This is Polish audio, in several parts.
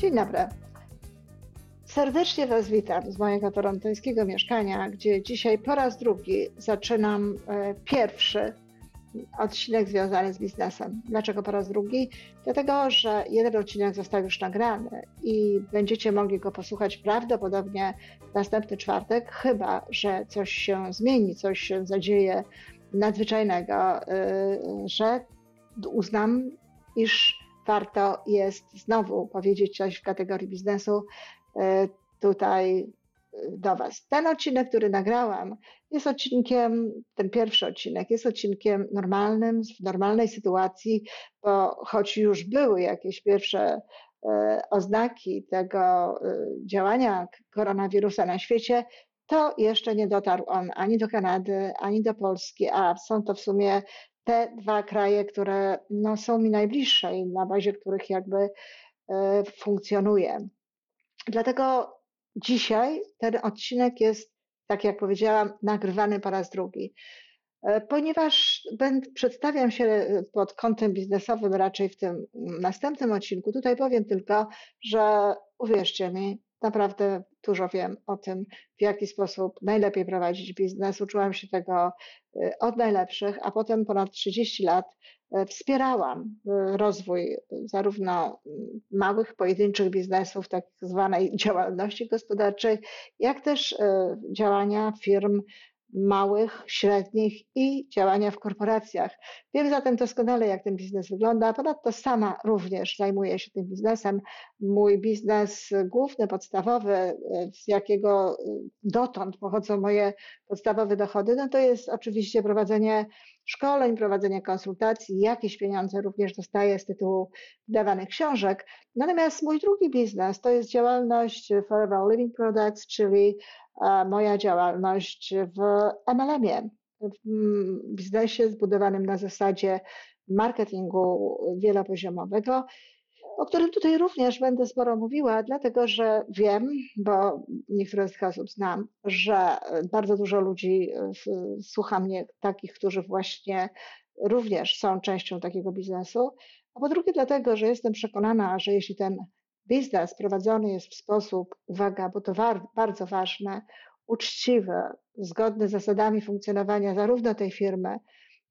Dzień dobry. Serdecznie Was witam z mojego torontońskiego mieszkania, gdzie dzisiaj po raz drugi zaczynam e, pierwszy odcinek związany z biznesem. Dlaczego po raz drugi? Dlatego, że jeden odcinek został już nagrany i będziecie mogli go posłuchać prawdopodobnie następny czwartek, chyba że coś się zmieni, coś się zadzieje nadzwyczajnego, y, że uznam, iż warto jest znowu powiedzieć coś w kategorii biznesu y, tutaj do Was. Ten odcinek, który nagrałam, jest odcinkiem, ten pierwszy odcinek jest odcinkiem normalnym, w normalnej sytuacji, bo choć już były jakieś pierwsze e, oznaki tego e, działania koronawirusa na świecie, to jeszcze nie dotarł on ani do Kanady, ani do Polski, a są to w sumie te dwa kraje, które no, są mi najbliższe i na bazie których jakby e, funkcjonuję. Dlatego Dzisiaj ten odcinek jest, tak jak powiedziałam, nagrywany po raz drugi. E, ponieważ będę, przedstawiam się pod kątem biznesowym raczej w tym następnym odcinku, tutaj powiem tylko, że uwierzcie mi, naprawdę dużo wiem o tym, w jaki sposób najlepiej prowadzić biznes. Uczyłam się tego y, od najlepszych, a potem ponad 30 lat y, wspierałam y, rozwój zarówno małych, pojedynczych biznesów, tak zwanej działalności gospodarczej, jak też działania firm małych, średnich i działania w korporacjach. Wiem zatem doskonale, jak ten biznes wygląda. Ponadto sama również zajmuję się tym biznesem. Mój biznes główny, podstawowy, z jakiego dotąd pochodzą moje podstawowe dochody, no to jest oczywiście prowadzenie szkoleń, prowadzenie konsultacji, jakieś pieniądze również dostaję z tytułu wydawanych książek. Natomiast mój drugi biznes to jest działalność Forever Living Products, czyli moja działalność w MLM-ie, w biznesie zbudowanym na zasadzie marketingu wielopoziomowego, o którym tutaj również będę sporo mówiła, dlatego że wiem, bo niektóre z tych osób znam, że bardzo dużo ludzi słucha mnie, takich, którzy właśnie również są częścią takiego biznesu. A po drugie, dlatego, że jestem przekonana, że jeśli ten biznes prowadzony jest w sposób, uwaga, bo to wa bardzo ważne, uczciwy, zgodny z zasadami funkcjonowania zarówno tej firmy,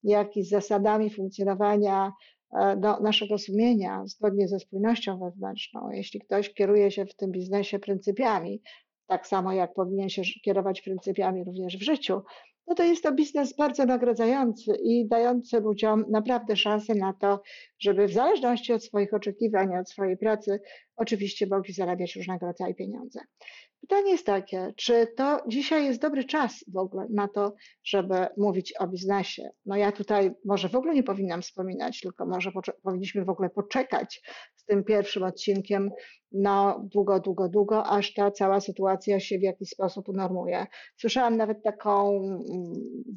jak i z zasadami funkcjonowania e, do naszego sumienia, zgodnie ze spójnością wewnętrzną. Jeśli ktoś kieruje się w tym biznesie pryncypiami, tak samo jak powinien się kierować pryncypiami również w życiu, no to jest to biznes bardzo nagradzający i dający ludziom naprawdę szansę na to, żeby w zależności od swoich oczekiwań, od swojej pracy, oczywiście mogli zarabiać różnego rodzaju pieniądze. Pytanie jest takie, czy to dzisiaj jest dobry czas w ogóle na to, żeby mówić o biznesie? No ja tutaj może w ogóle nie powinnam wspominać, tylko może powinniśmy w ogóle poczekać z tym pierwszym odcinkiem no długo, długo, długo, aż ta cała sytuacja się w jakiś sposób unormuje. Słyszałam nawet taką mm,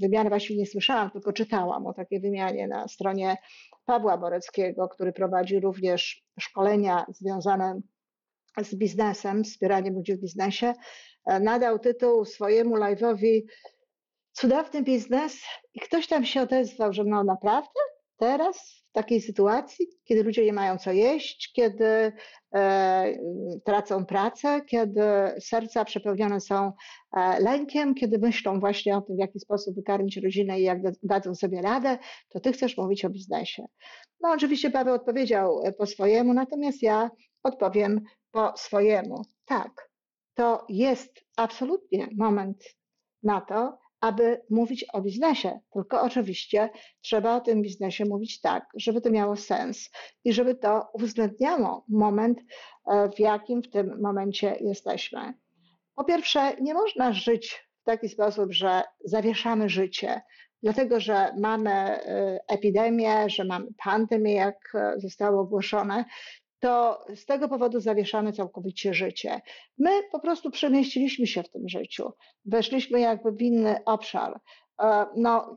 wymianę, właściwie nie słyszałam, tylko czytałam o takiej wymianie na stronie Pawła Boreckiego, który prowadzi również szkolenia związane z biznesem, wspieraniem ludzi w biznesie, e, nadał tytuł swojemu live'owi Cudowny biznes i ktoś tam się odezwał, że no naprawdę? Teraz? W takiej sytuacji, kiedy ludzie nie mają co jeść, kiedy e, tracą pracę, kiedy serca przepełnione są e, lękiem, kiedy myślą właśnie o tym, w jaki sposób wykarmić rodzinę i jak dadzą sobie radę, to ty chcesz mówić o biznesie. No oczywiście Paweł odpowiedział po swojemu, natomiast ja odpowiem po swojemu. Tak, to jest absolutnie moment na to, aby mówić o biznesie. Tylko oczywiście trzeba o tym biznesie mówić tak, żeby to miało sens i żeby to uwzględniało moment, e, w jakim w tym momencie jesteśmy. Po pierwsze, nie można żyć w taki sposób, że zawieszamy życie, dlatego że mamy e, epidemię, że mamy pandemię, jak e, zostało ogłoszone, to z tego powodu zawieszamy całkowicie życie. My po prostu przemieściliśmy się w tym życiu, weszliśmy jakby w inny obszar. E, no,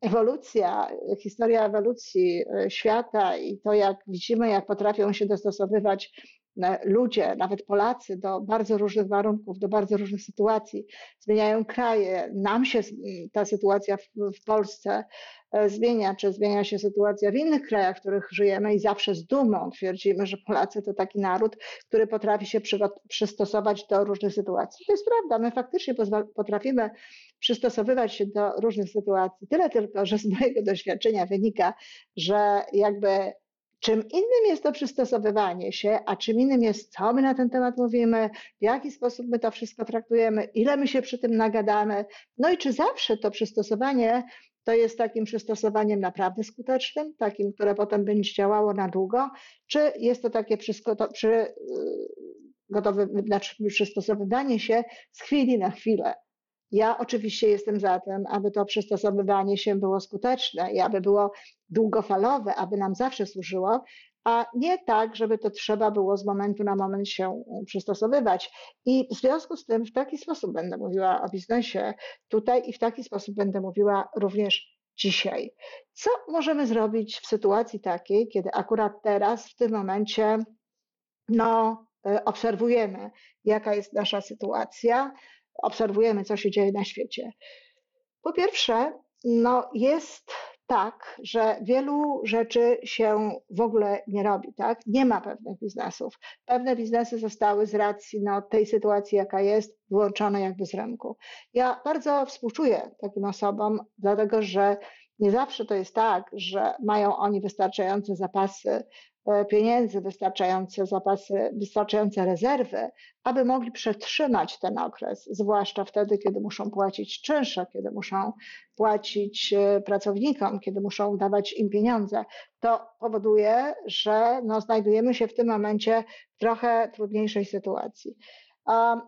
ewolucja, historia ewolucji e, świata i to, jak widzimy, jak potrafią się dostosowywać ludzie, nawet Polacy, do bardzo różnych warunków, do bardzo różnych sytuacji, zmieniają kraje. Nam się ta sytuacja w, w Polsce e, zmienia, czy zmienia się sytuacja w innych krajach, w których żyjemy i zawsze z dumą twierdzimy, że Polacy to taki naród, który potrafi się przystosować do różnych sytuacji. To jest prawda, my faktycznie potrafimy przystosowywać się do różnych sytuacji. Tyle tylko, że z mojego doświadczenia wynika, że jakby Czym innym jest to przystosowywanie się, a czym innym jest, co my na ten temat mówimy, w jaki sposób my to wszystko traktujemy, ile my się przy tym nagadamy, no i czy zawsze to przystosowanie to jest takim przystosowaniem naprawdę skutecznym, takim, które potem będzie działało na długo, czy jest to takie przy, y, gotowe, znaczy przystosowywanie się z chwili na chwilę. Ja oczywiście jestem za tym, aby to przystosowywanie się było skuteczne i aby było długofalowe, aby nam zawsze służyło, a nie tak, żeby to trzeba było z momentu na moment się przystosowywać. I w związku z tym w taki sposób będę mówiła o biznesie tutaj i w taki sposób będę mówiła również dzisiaj. Co możemy zrobić w sytuacji takiej, kiedy akurat teraz, w tym momencie, no, e, obserwujemy, jaka jest nasza sytuacja, obserwujemy, co się dzieje na świecie. Po pierwsze, no jest tak, że wielu rzeczy się w ogóle nie robi, tak? Nie ma pewnych biznesów. Pewne biznesy zostały z racji no, tej sytuacji, jaka jest, wyłączone jakby z rynku. Ja bardzo współczuję takim osobom, dlatego że nie zawsze to jest tak, że mają oni wystarczające zapasy E, pieniędzy, wystarczające zapasy, wystarczające rezerwy, aby mogli przetrzymać ten okres, zwłaszcza wtedy, kiedy muszą płacić czynsze, kiedy muszą płacić e, pracownikom, kiedy muszą dawać im pieniądze. To powoduje, że no, znajdujemy się w tym momencie w trochę trudniejszej sytuacji.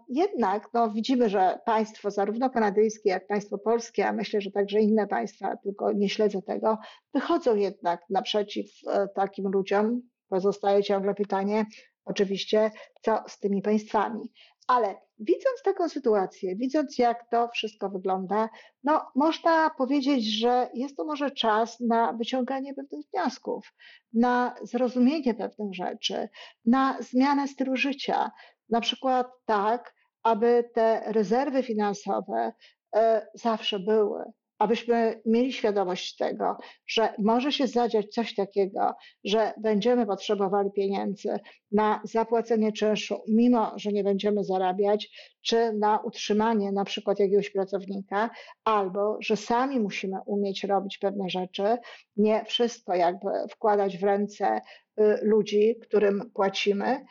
Jednak no, widzimy, że państwo, zarówno kanadyjskie, jak państwo polskie, a myślę, że także inne państwa, tylko nie śledzę tego, wychodzą jednak naprzeciw e, takim ludziom. Pozostaje ciągle pytanie, oczywiście, co z tymi państwami. Ale widząc taką sytuację, widząc jak to wszystko wygląda, no można powiedzieć, że jest to może czas na wyciąganie pewnych wniosków, na zrozumienie pewnych rzeczy, na zmianę stylu życia, na przykład tak, aby te rezerwy finansowe e, zawsze były, abyśmy mieli świadomość tego, że może się zadziać coś takiego, że będziemy potrzebowali pieniędzy na zapłacenie czynszu, mimo że nie będziemy zarabiać, czy na utrzymanie na przykład jakiegoś pracownika, albo że sami musimy umieć robić pewne rzeczy, nie wszystko jakby wkładać w ręce y, ludzi, którym płacimy,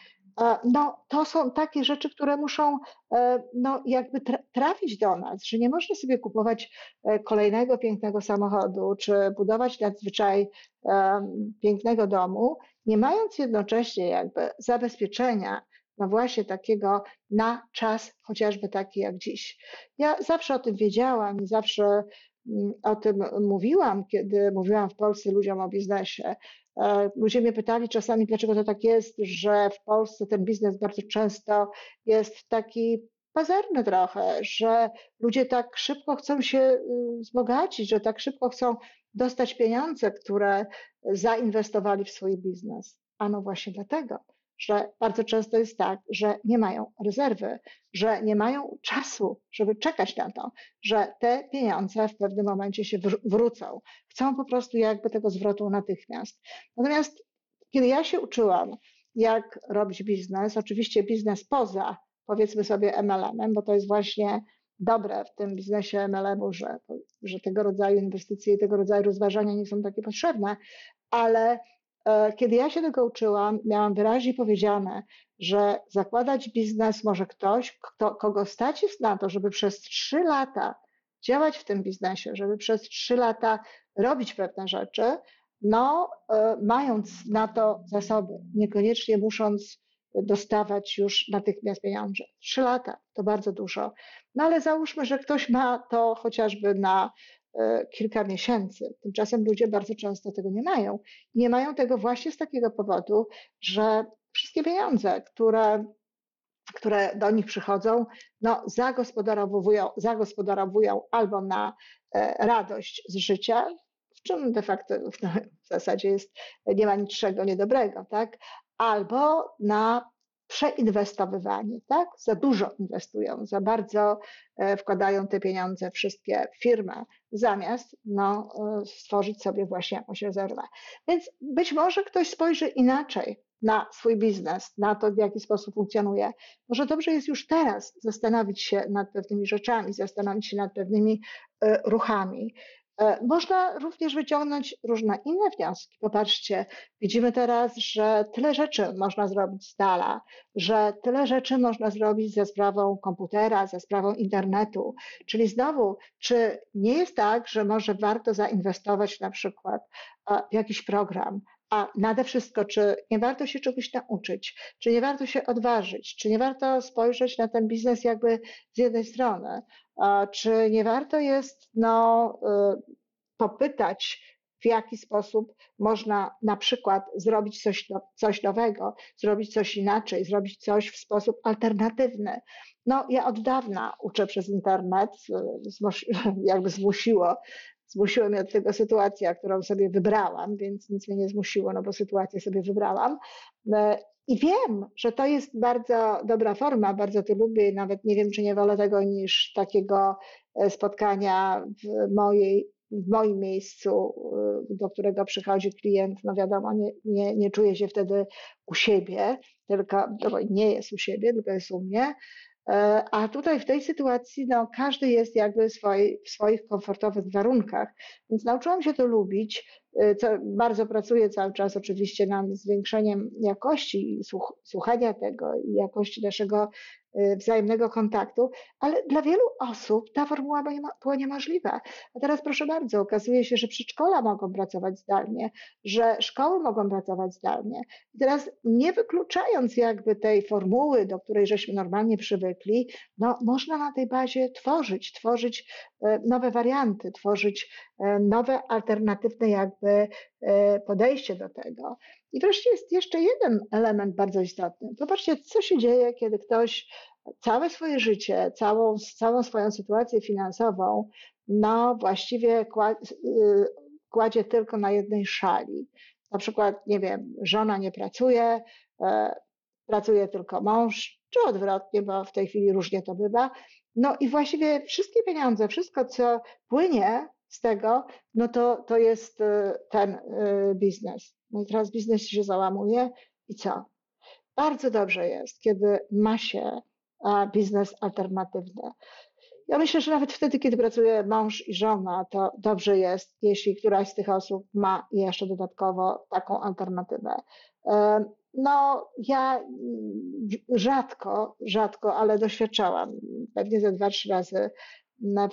no, to są takie rzeczy, które muszą e, no, jakby trafić do nas, że nie można sobie kupować e, kolejnego pięknego samochodu, czy budować nadzwyczaj pięknego domu, nie mając jednocześnie jakby zabezpieczenia, no właśnie takiego na czas, chociażby taki jak dziś. Ja zawsze o tym wiedziałam i zawsze mm, o tym mówiłam, kiedy mówiłam w Polsce ludziom o biznesie, E, ludzie mnie pytali czasami, dlaczego to tak jest, że w Polsce ten biznes bardzo często jest taki pazerny trochę, że ludzie tak szybko chcą się y, wzbogacić, że tak szybko chcą dostać pieniądze, które zainwestowali w swój biznes. Ano właśnie dlatego, że bardzo często jest tak, że nie mają rezerwy, że nie mają czasu, żeby czekać na to, że te pieniądze w pewnym momencie się wrócą. Chcą po prostu jakby tego zwrotu natychmiast. Natomiast kiedy ja się uczyłam, jak robić biznes, oczywiście biznes poza, powiedzmy sobie, MLM-em, bo to jest właśnie dobre w tym biznesie MLM-u, że, że tego rodzaju inwestycje i tego rodzaju rozważania nie są takie potrzebne, ale kiedy ja się tego uczyłam, miałam wyraźnie powiedziane, że zakładać biznes może ktoś, kto, kogo stać jest na to, żeby przez trzy lata działać w tym biznesie, żeby przez trzy lata robić pewne rzeczy, no, e, mając na to zasoby, niekoniecznie musząc dostawać już natychmiast pieniądze. Trzy lata to bardzo dużo. No ale załóżmy, że ktoś ma to chociażby na E, kilka miesięcy. Tymczasem ludzie bardzo często tego nie mają. Nie mają tego właśnie z takiego powodu, że wszystkie pieniądze, które, które do nich przychodzą, no, zagospodarowują, zagospodarowują albo na e, radość z życia, w czym de facto w zasadzie jest, nie ma niczego niedobrego, tak? albo na przeinwestowywanie, tak? Za dużo inwestują, za bardzo e, wkładają te pieniądze wszystkie w firmę, zamiast no, e, stworzyć sobie właśnie jakąś rezerwę. Więc być może ktoś spojrzy inaczej na swój biznes, na to, w jaki sposób funkcjonuje. Może dobrze jest już teraz zastanowić się nad pewnymi rzeczami, zastanowić się nad pewnymi e, ruchami. E, można również wyciągnąć różne inne wnioski. Popatrzcie, widzimy teraz, że tyle rzeczy można zrobić z dala, że tyle rzeczy można zrobić ze sprawą komputera, ze sprawą internetu. Czyli znowu, czy nie jest tak, że może warto zainwestować na przykład e, w jakiś program, a nade wszystko, czy nie warto się czegoś nauczyć, czy nie warto się odważyć, czy nie warto spojrzeć na ten biznes jakby z jednej strony, czy nie warto jest no, y, popytać, w jaki sposób można na przykład zrobić coś, coś nowego, zrobić coś inaczej, zrobić coś w sposób alternatywny. No, ja od dawna uczę przez internet, y, jakby zmusiło, zmusiła mnie do tego sytuacja, którą sobie wybrałam, więc nic mnie nie zmusiło, no bo sytuację sobie wybrałam. E, I wiem, że to jest bardzo dobra forma, bardzo to lubię, nawet nie wiem, czy nie wolę tego niż takiego e, spotkania w mojej w moim miejscu, e, do którego przychodzi klient, no wiadomo, nie, nie, nie czuje się wtedy u siebie, tylko no nie jest u siebie, tylko jest u mnie, a tutaj w tej sytuacji no, każdy jest jakby w swoich komfortowych warunkach, więc nauczyłam się to lubić. E, co, bardzo pracuję cały czas oczywiście nad zwiększeniem jakości słuchania tego i jakości naszego Y, wzajemnego kontaktu, ale dla wielu osób ta formuła była niemożliwa. A teraz proszę bardzo, okazuje się, że przedszkola mogą pracować zdalnie, że szkoły mogą pracować zdalnie. I teraz nie wykluczając jakby tej formuły, do której żeśmy normalnie przywykli, no można na tej bazie tworzyć, tworzyć e, nowe warianty, tworzyć nowe alternatywne jakby e, podejście do tego. I wreszcie jest jeszcze jeden element bardzo istotny. Popatrzcie, co się dzieje, kiedy ktoś całe swoje życie, całą, całą swoją sytuację finansową, no właściwie y, kładzie tylko na jednej szali. Na przykład, nie wiem, żona nie pracuje, e, pracuje tylko mąż, czy odwrotnie, bo w tej chwili różnie to bywa. No i właściwie wszystkie pieniądze, wszystko, co płynie z tego, no to, to jest y, ten y, biznes. No i teraz biznes się załamuje i co? Bardzo dobrze jest, kiedy ma się biznes alternatywny. Ja myślę, że nawet wtedy, kiedy pracuje mąż i żona, to dobrze jest, jeśli któraś z tych osób ma jeszcze dodatkowo taką alternatywę. No, ja rzadko, rzadko, ale doświadczałam, pewnie ze dwa, trzy razy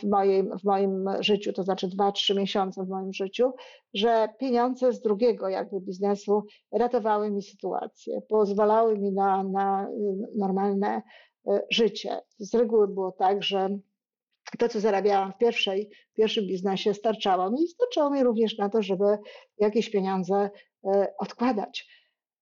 w moim, w moim życiu, to znaczy dwa, trzy miesiące w moim życiu, że pieniądze z drugiego jakby biznesu ratowały mi sytuację, pozwalały mi na, na normalne e, życie. Z reguły było tak, że to, co zarabiałam w pierwszej, w pierwszym biznesie, starczało mi i starczało mi również na to, żeby jakieś pieniądze e, odkładać.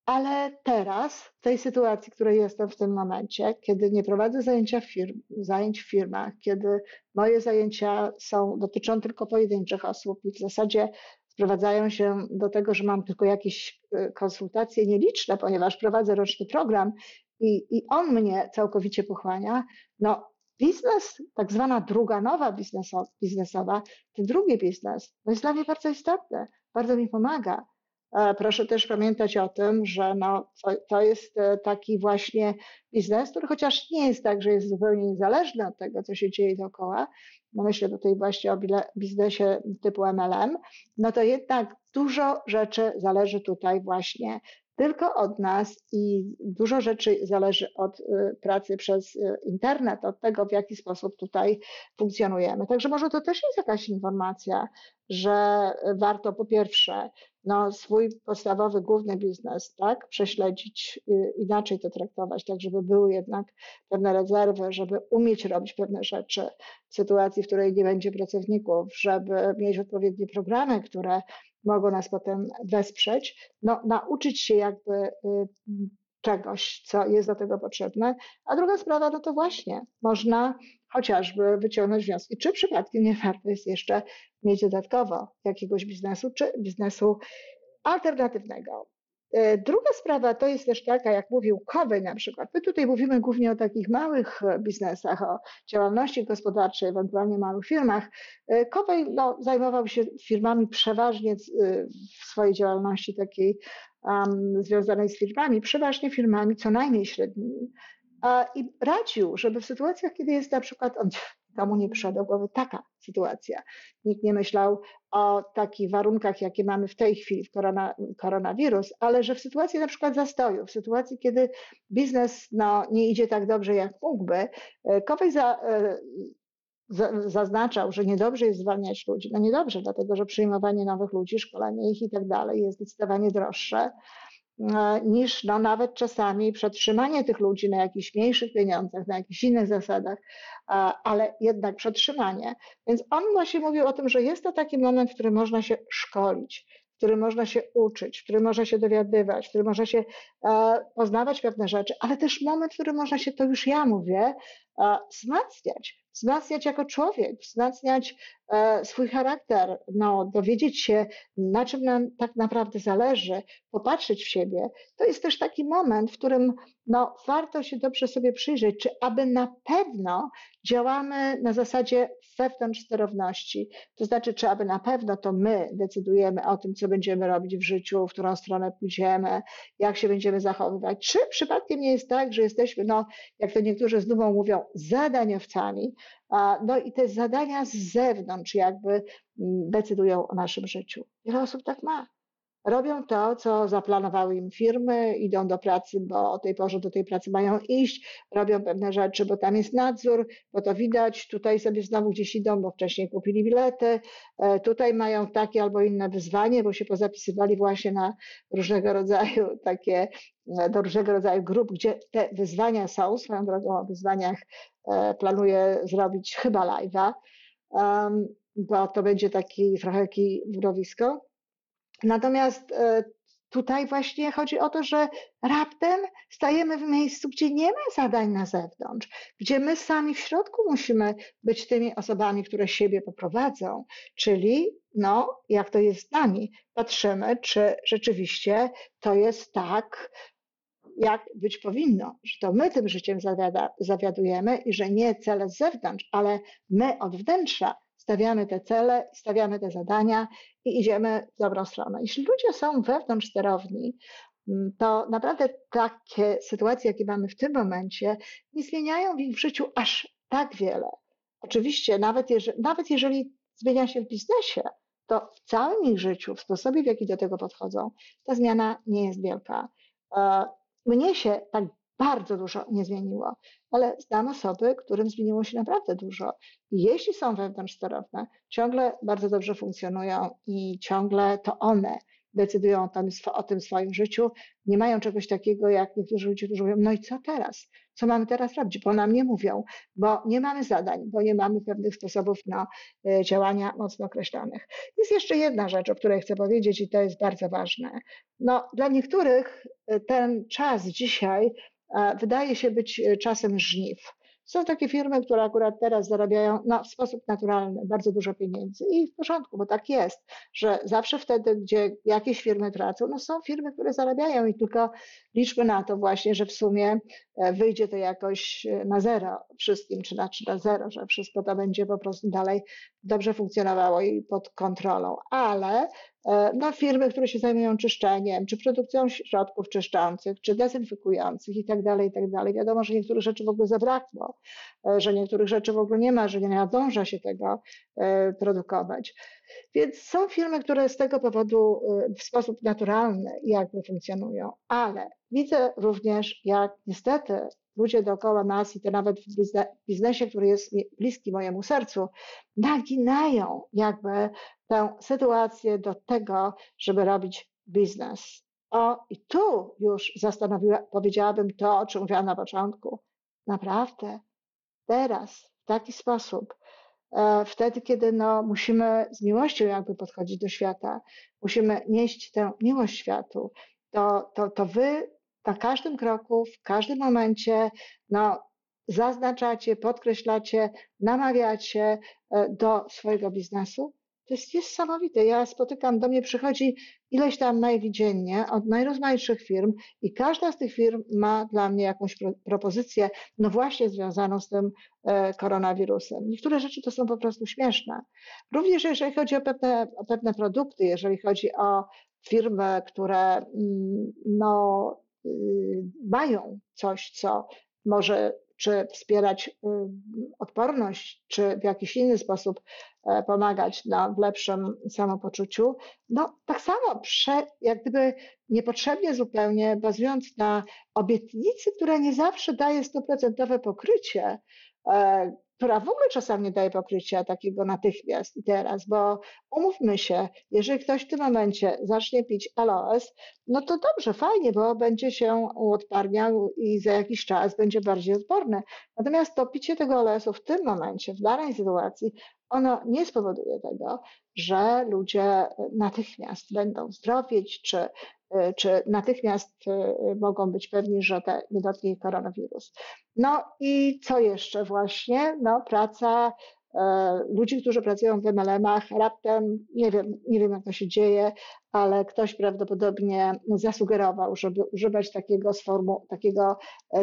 Ale teraz, w tej sytuacji, w której jestem w tym momencie, kiedy nie prowadzę zajęcia firm, zajęć w firmach, kiedy moje zajęcia są, dotyczą tylko pojedynczych osób i w zasadzie sprowadzają się do tego, że mam tylko jakieś e, konsultacje nieliczne, ponieważ prowadzę roczny program i, i on mnie całkowicie pochłania, no biznes, tak zwana druga nowa biznesowa, biznesowa ten drugi biznes, no jest dla mnie bardzo istotny, bardzo mi pomaga. E, proszę też pamiętać o tym, że no, to, to, jest e, taki właśnie biznes, który chociaż nie jest tak, że jest zupełnie niezależny od tego, co się dzieje dookoła, no myślę tutaj właśnie o biznesie typu MLM, no to jednak dużo rzeczy zależy tutaj właśnie tylko od nas i dużo rzeczy zależy od y, pracy przez internet, od tego, w jaki sposób tutaj funkcjonujemy. Także może to też jest jakaś informacja, że warto po pierwsze no, swój podstawowy, główny biznes, tak, prześledzić, y, inaczej to traktować, tak, żeby były jednak pewne rezerwy, żeby umieć robić pewne rzeczy w sytuacji, w której nie będzie pracowników, żeby mieć odpowiednie programy, które mogą nas potem wesprzeć, no, nauczyć się jakby y, czegoś, co jest do tego potrzebne. A druga sprawa, no to właśnie można chociażby wyciągnąć wnioski, czy przypadkiem nie warto jest jeszcze mieć dodatkowo jakiegoś biznesu, czy biznesu alternatywnego. E, druga sprawa to jest też taka, jak mówił Kowej na przykład. My tutaj mówimy głównie o takich małych biznesach, o działalności gospodarczej, ewentualnie małych firmach. Kowej no, zajmował się firmami przeważnie w swojej działalności takiej um, związanej z firmami, przeważnie firmami co najmniej średnimi. I radził, żeby w sytuacjach, kiedy jest na przykład, on, komu nie przyszła do głowy taka sytuacja. Nikt nie myślał o takich warunkach, jakie mamy w tej chwili w korona, koronawirus, ale że w sytuacji na przykład zastoju, w sytuacji, kiedy biznes no, nie idzie tak dobrze, jak mógłby, e, Kowej za, e, zaznaczał, że niedobrze jest zwalniać ludzi. No niedobrze, dlatego że przyjmowanie nowych ludzi, szkolenie ich i tak dalej jest zdecydowanie droższe niż no, nawet czasami przetrzymanie tych ludzi na jakichś mniejszych pieniądzach, na jakichś innych zasadach, ale jednak przetrzymanie. Więc on właśnie mówił o tym, że jest to taki moment, w którym można się szkolić, w którym można się uczyć, w którym można się dowiadywać, w którym można się e, poznawać pewne rzeczy, ale też moment, w którym można się, to już ja mówię, e, wzmacniać, wzmacniać jako człowiek, wzmacniać e, swój charakter, no, dowiedzieć się, na czym nam tak naprawdę zależy, popatrzeć w siebie. To jest też taki moment, w którym no, warto się dobrze sobie przyjrzeć, czy aby na pewno działamy na zasadzie wewnątrz sterowności. To znaczy, czy aby na pewno to my decydujemy o tym, co będziemy robić w życiu, w którą stronę pójdziemy, jak się będziemy zachowywać. Czy przypadkiem nie jest tak, że jesteśmy, no, jak to niektórzy z dumą mówią, zadaniowcami, no i te zadania z zewnątrz jakby mm, decydują o naszym życiu. Wiele osób tak ma. Robią to, co zaplanowały im firmy, idą do pracy, bo o tej porze do tej pracy mają iść, robią pewne rzeczy, bo tam jest nadzór, bo to widać, tutaj sobie znowu gdzieś idą, bo wcześniej kupili bilety, e, tutaj mają takie albo inne wyzwanie, bo się pozapisywali właśnie na różnego rodzaju takie, e, do różnego rodzaju grup, gdzie te wyzwania są. Swoją drogą o wyzwaniach e, planuję zrobić chyba live'a, bo to będzie taki trochę taki wrowisko. Natomiast e, tutaj właśnie chodzi o to, że raptem stajemy w miejscu, gdzie nie ma zadań na zewnątrz, gdzie my sami w środku musimy być tymi osobami, które siebie poprowadzą, czyli no, jak to jest z nami, patrzymy, czy rzeczywiście to jest tak, jak być powinno, że to my tym życiem zawiada, zawiadujemy i że nie cele z zewnątrz, ale my od wnętrza stawiamy te cele, stawiamy te zadania i idziemy w dobrą stronę. Jeśli ludzie są wewnątrz sterowni, mm, to naprawdę takie sytuacje, jakie mamy w tym momencie, nie zmieniają w ich życiu aż tak wiele. Oczywiście, nawet nawet jeżeli zmienia się w biznesie, to w całym ich życiu, w sposobie, w jaki do tego podchodzą, ta zmiana nie jest wielka. E, mnie się tak bardzo dużo nie zmieniło, ale znam osoby, którym zmieniło się naprawdę dużo. I jeśli są wewnątrz sterowne, ciągle bardzo dobrze funkcjonują i ciągle to one decydują o tym, o tym swoim życiu, nie mają czegoś takiego, jak niektórzy ludzie, którzy mówią, no i co teraz? Co mamy teraz robić? Bo nam nie mówią, bo nie mamy zadań, bo nie mamy pewnych sposobów na e, działania mocno określonych. Jest jeszcze jedna rzecz, o której chcę powiedzieć i to jest bardzo ważne. No, dla niektórych e, ten czas dzisiaj wydaje się być e, czasem żniw. Są takie firmy, które akurat teraz zarabiają no, w sposób naturalny bardzo dużo pieniędzy i w porządku, bo tak jest, że zawsze wtedy, gdzie jakieś firmy tracą, no są firmy, które zarabiają i tylko liczmy na to właśnie, że w sumie e, wyjdzie to jakoś e, na zero wszystkim, czy na, czy na zero, że wszystko to będzie po prostu dalej dobrze funkcjonowało i pod kontrolą. Ale E, no, firmy, które się zajmują czyszczeniem, czy produkcją środków czyszczących, czy dezynfekujących i tak dalej, i tak. Wiadomo, że niektórych rzeczy w ogóle zabrakło, e, że niektórych rzeczy w ogóle nie ma, że nie nadąża się tego e, produkować. Więc są firmy, które z tego powodu w sposób naturalny jakby funkcjonują, ale widzę również, jak niestety ludzie dookoła nas i to nawet w biznesie, który jest bliski mojemu sercu, naginają jakby tę sytuację do tego, żeby robić biznes. O, i tu już zastanowiła, powiedziałabym to, o czym mówiłam na początku. Naprawdę, teraz, w taki sposób, e, wtedy, kiedy no, musimy z miłością jakby podchodzić do świata, musimy nieść tę miłość światu, to, to, to wy na każdym kroku, w każdym momencie, no, zaznaczacie, podkreślacie, namawiacie e, do swojego biznesu, To jest niesamowite. Ja spotykam, do mnie przychodzi ileś tam maili od najrozmaitszych firm i każda z tych firm ma dla mnie jakąś pro, propozycję, no właśnie związaną z tym e, koronawirusem. Niektóre rzeczy to są po prostu śmieszne. Również jeżeli chodzi o pewne, o pewne produkty, jeżeli chodzi o firmy, które mm, no, y, mają coś, co może czy wspierać y, odporność, czy w jakiś inny sposób e, pomagać na, w lepszym samopoczuciu, no tak samo, prze, jak gdyby niepotrzebnie zupełnie, bazując na obietnicy, która nie zawsze daje stuprocentowe pokrycie, e, która w ogóle czasami nie daje pokrycia takiego natychmiast i teraz, bo umówmy się, jeżeli ktoś w tym momencie zacznie pić aloes, no to dobrze, fajnie, bo będzie się uodparniał i za jakiś czas będzie bardziej odporny. Natomiast to picie tego aloesu w tym momencie, w danej sytuacji, ono nie spowoduje tego, że ludzie natychmiast będą zdrowieć, czy E, czy natychmiast e, mogą być pewni, że te, nie dotknie koronawirus. No i co jeszcze właśnie? No praca e, ludzi, którzy pracują w MLM-ach, raptem, nie wiem, nie wiem jak to się dzieje, ale ktoś prawdopodobnie zasugerował, żeby używać takiego sformu, takiego,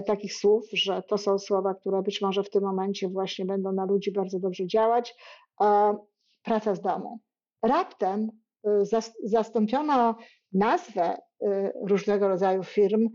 takich słów, że to są słowa, które być może w tym momencie właśnie będą na ludzi bardzo dobrze działać. Praca z domu. Raptem zastąpiono nazwę różnego rodzaju firm,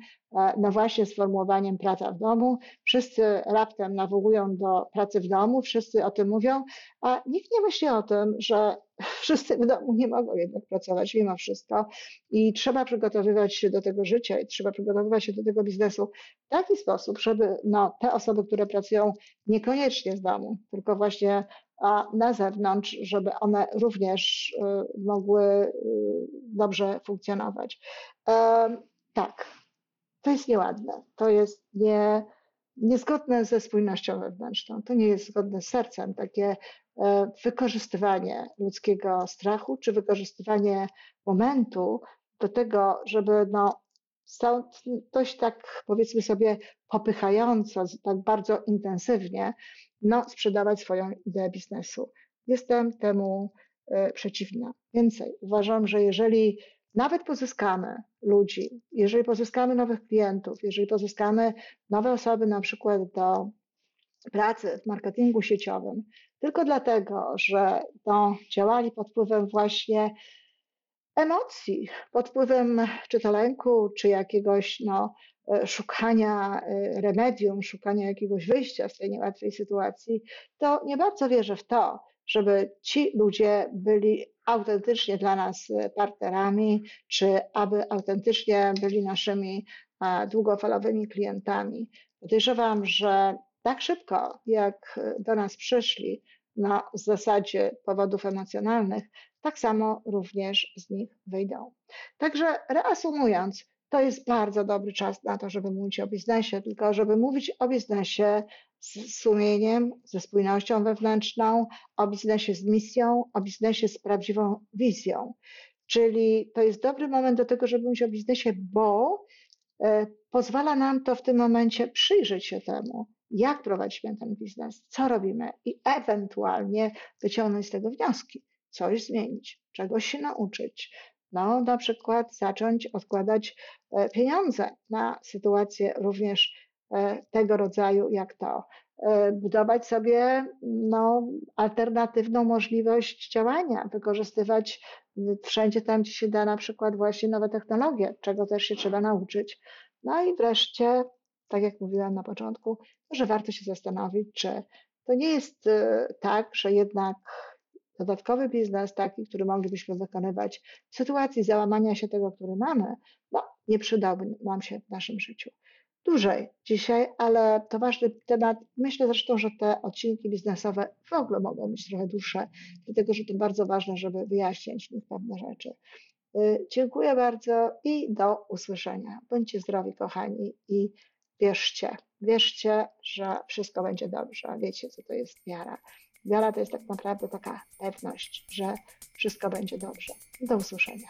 no właśnie sformułowaniem praca w domu. Wszyscy raptem nawołują do pracy w domu, wszyscy o tym mówią, a nikt nie myśli o tym, że wszyscy w domu nie mogą jednak pracować mimo wszystko i trzeba przygotowywać się do tego życia i trzeba przygotowywać się do tego biznesu w taki sposób, żeby no, te osoby, które pracują niekoniecznie z domu, tylko właśnie a na zewnątrz, żeby one również y, mogły y, dobrze funkcjonować. Tak, to jest nieładne, to jest nie, niezgodne ze spójnością wewnętrzną, to nie jest zgodne z sercem, takie e, wykorzystywanie ludzkiego strachu, czy wykorzystywanie momentu do tego, żeby no, dość tak powiedzmy sobie popychająco, tak bardzo intensywnie no, sprzedawać swoją ideę biznesu. Jestem temu e, przeciwna. Więcej, uważam, że jeżeli nawet pozyskamy ludzi, jeżeli pozyskamy nowych klientów, jeżeli pozyskamy nowe osoby na przykład do pracy w marketingu sieciowym, tylko dlatego, że to działali pod wpływem właśnie emocji, pod wpływem czy to lęku, czy jakiegoś no, szukania e, remedium, szukania jakiegoś wyjścia z tej niełatwej sytuacji, to nie bardzo wierzę w to, żeby ci ludzie byli autentycznie dla nas partnerami, czy aby autentycznie byli naszymi długofalowymi klientami. Podejrzewam, że tak szybko, jak do nas przyszli na zasadzie powodów emocjonalnych, tak samo również z nich wyjdą. Także reasumując, to jest bardzo dobry czas na to, żeby mówić o biznesie, tylko żeby mówić o biznesie z sumieniem, ze spójnością wewnętrzną, o biznesie z misją, o biznesie z prawdziwą wizją. Czyli to jest dobry moment do tego, żeby mówić o biznesie, bo e, pozwala nam to w tym momencie przyjrzeć się temu, jak prowadzimy ten biznes, co robimy i ewentualnie wyciągnąć z tego wnioski, coś zmienić, czegoś się nauczyć. No, na przykład zacząć odkładać e, pieniądze na sytuacje również tego rodzaju jak to. E, budować sobie no, alternatywną możliwość działania, wykorzystywać wszędzie tam, gdzie się da na przykład właśnie nowe technologie, czego też się trzeba nauczyć. No i wreszcie, tak jak mówiłam na początku, że warto się zastanowić, czy to nie jest e, tak, że jednak dodatkowy biznes, taki, który moglibyśmy wykonywać w sytuacji załamania się tego, który mamy, no, nie przydałby nam się w naszym życiu dłużej dzisiaj, ale to ważny temat. Myślę zresztą, że te odcinki biznesowe w ogóle mogą być trochę dłuższe, dlatego że to bardzo ważne, żeby wyjaśnić pewne rzeczy. Y, dziękuję bardzo i do usłyszenia. Bądźcie zdrowi, kochani, i wierzcie, wierzcie, że wszystko będzie dobrze. Wiecie, co to jest wiara. Wiara to jest tak naprawdę taka pewność, że wszystko będzie dobrze. Do usłyszenia.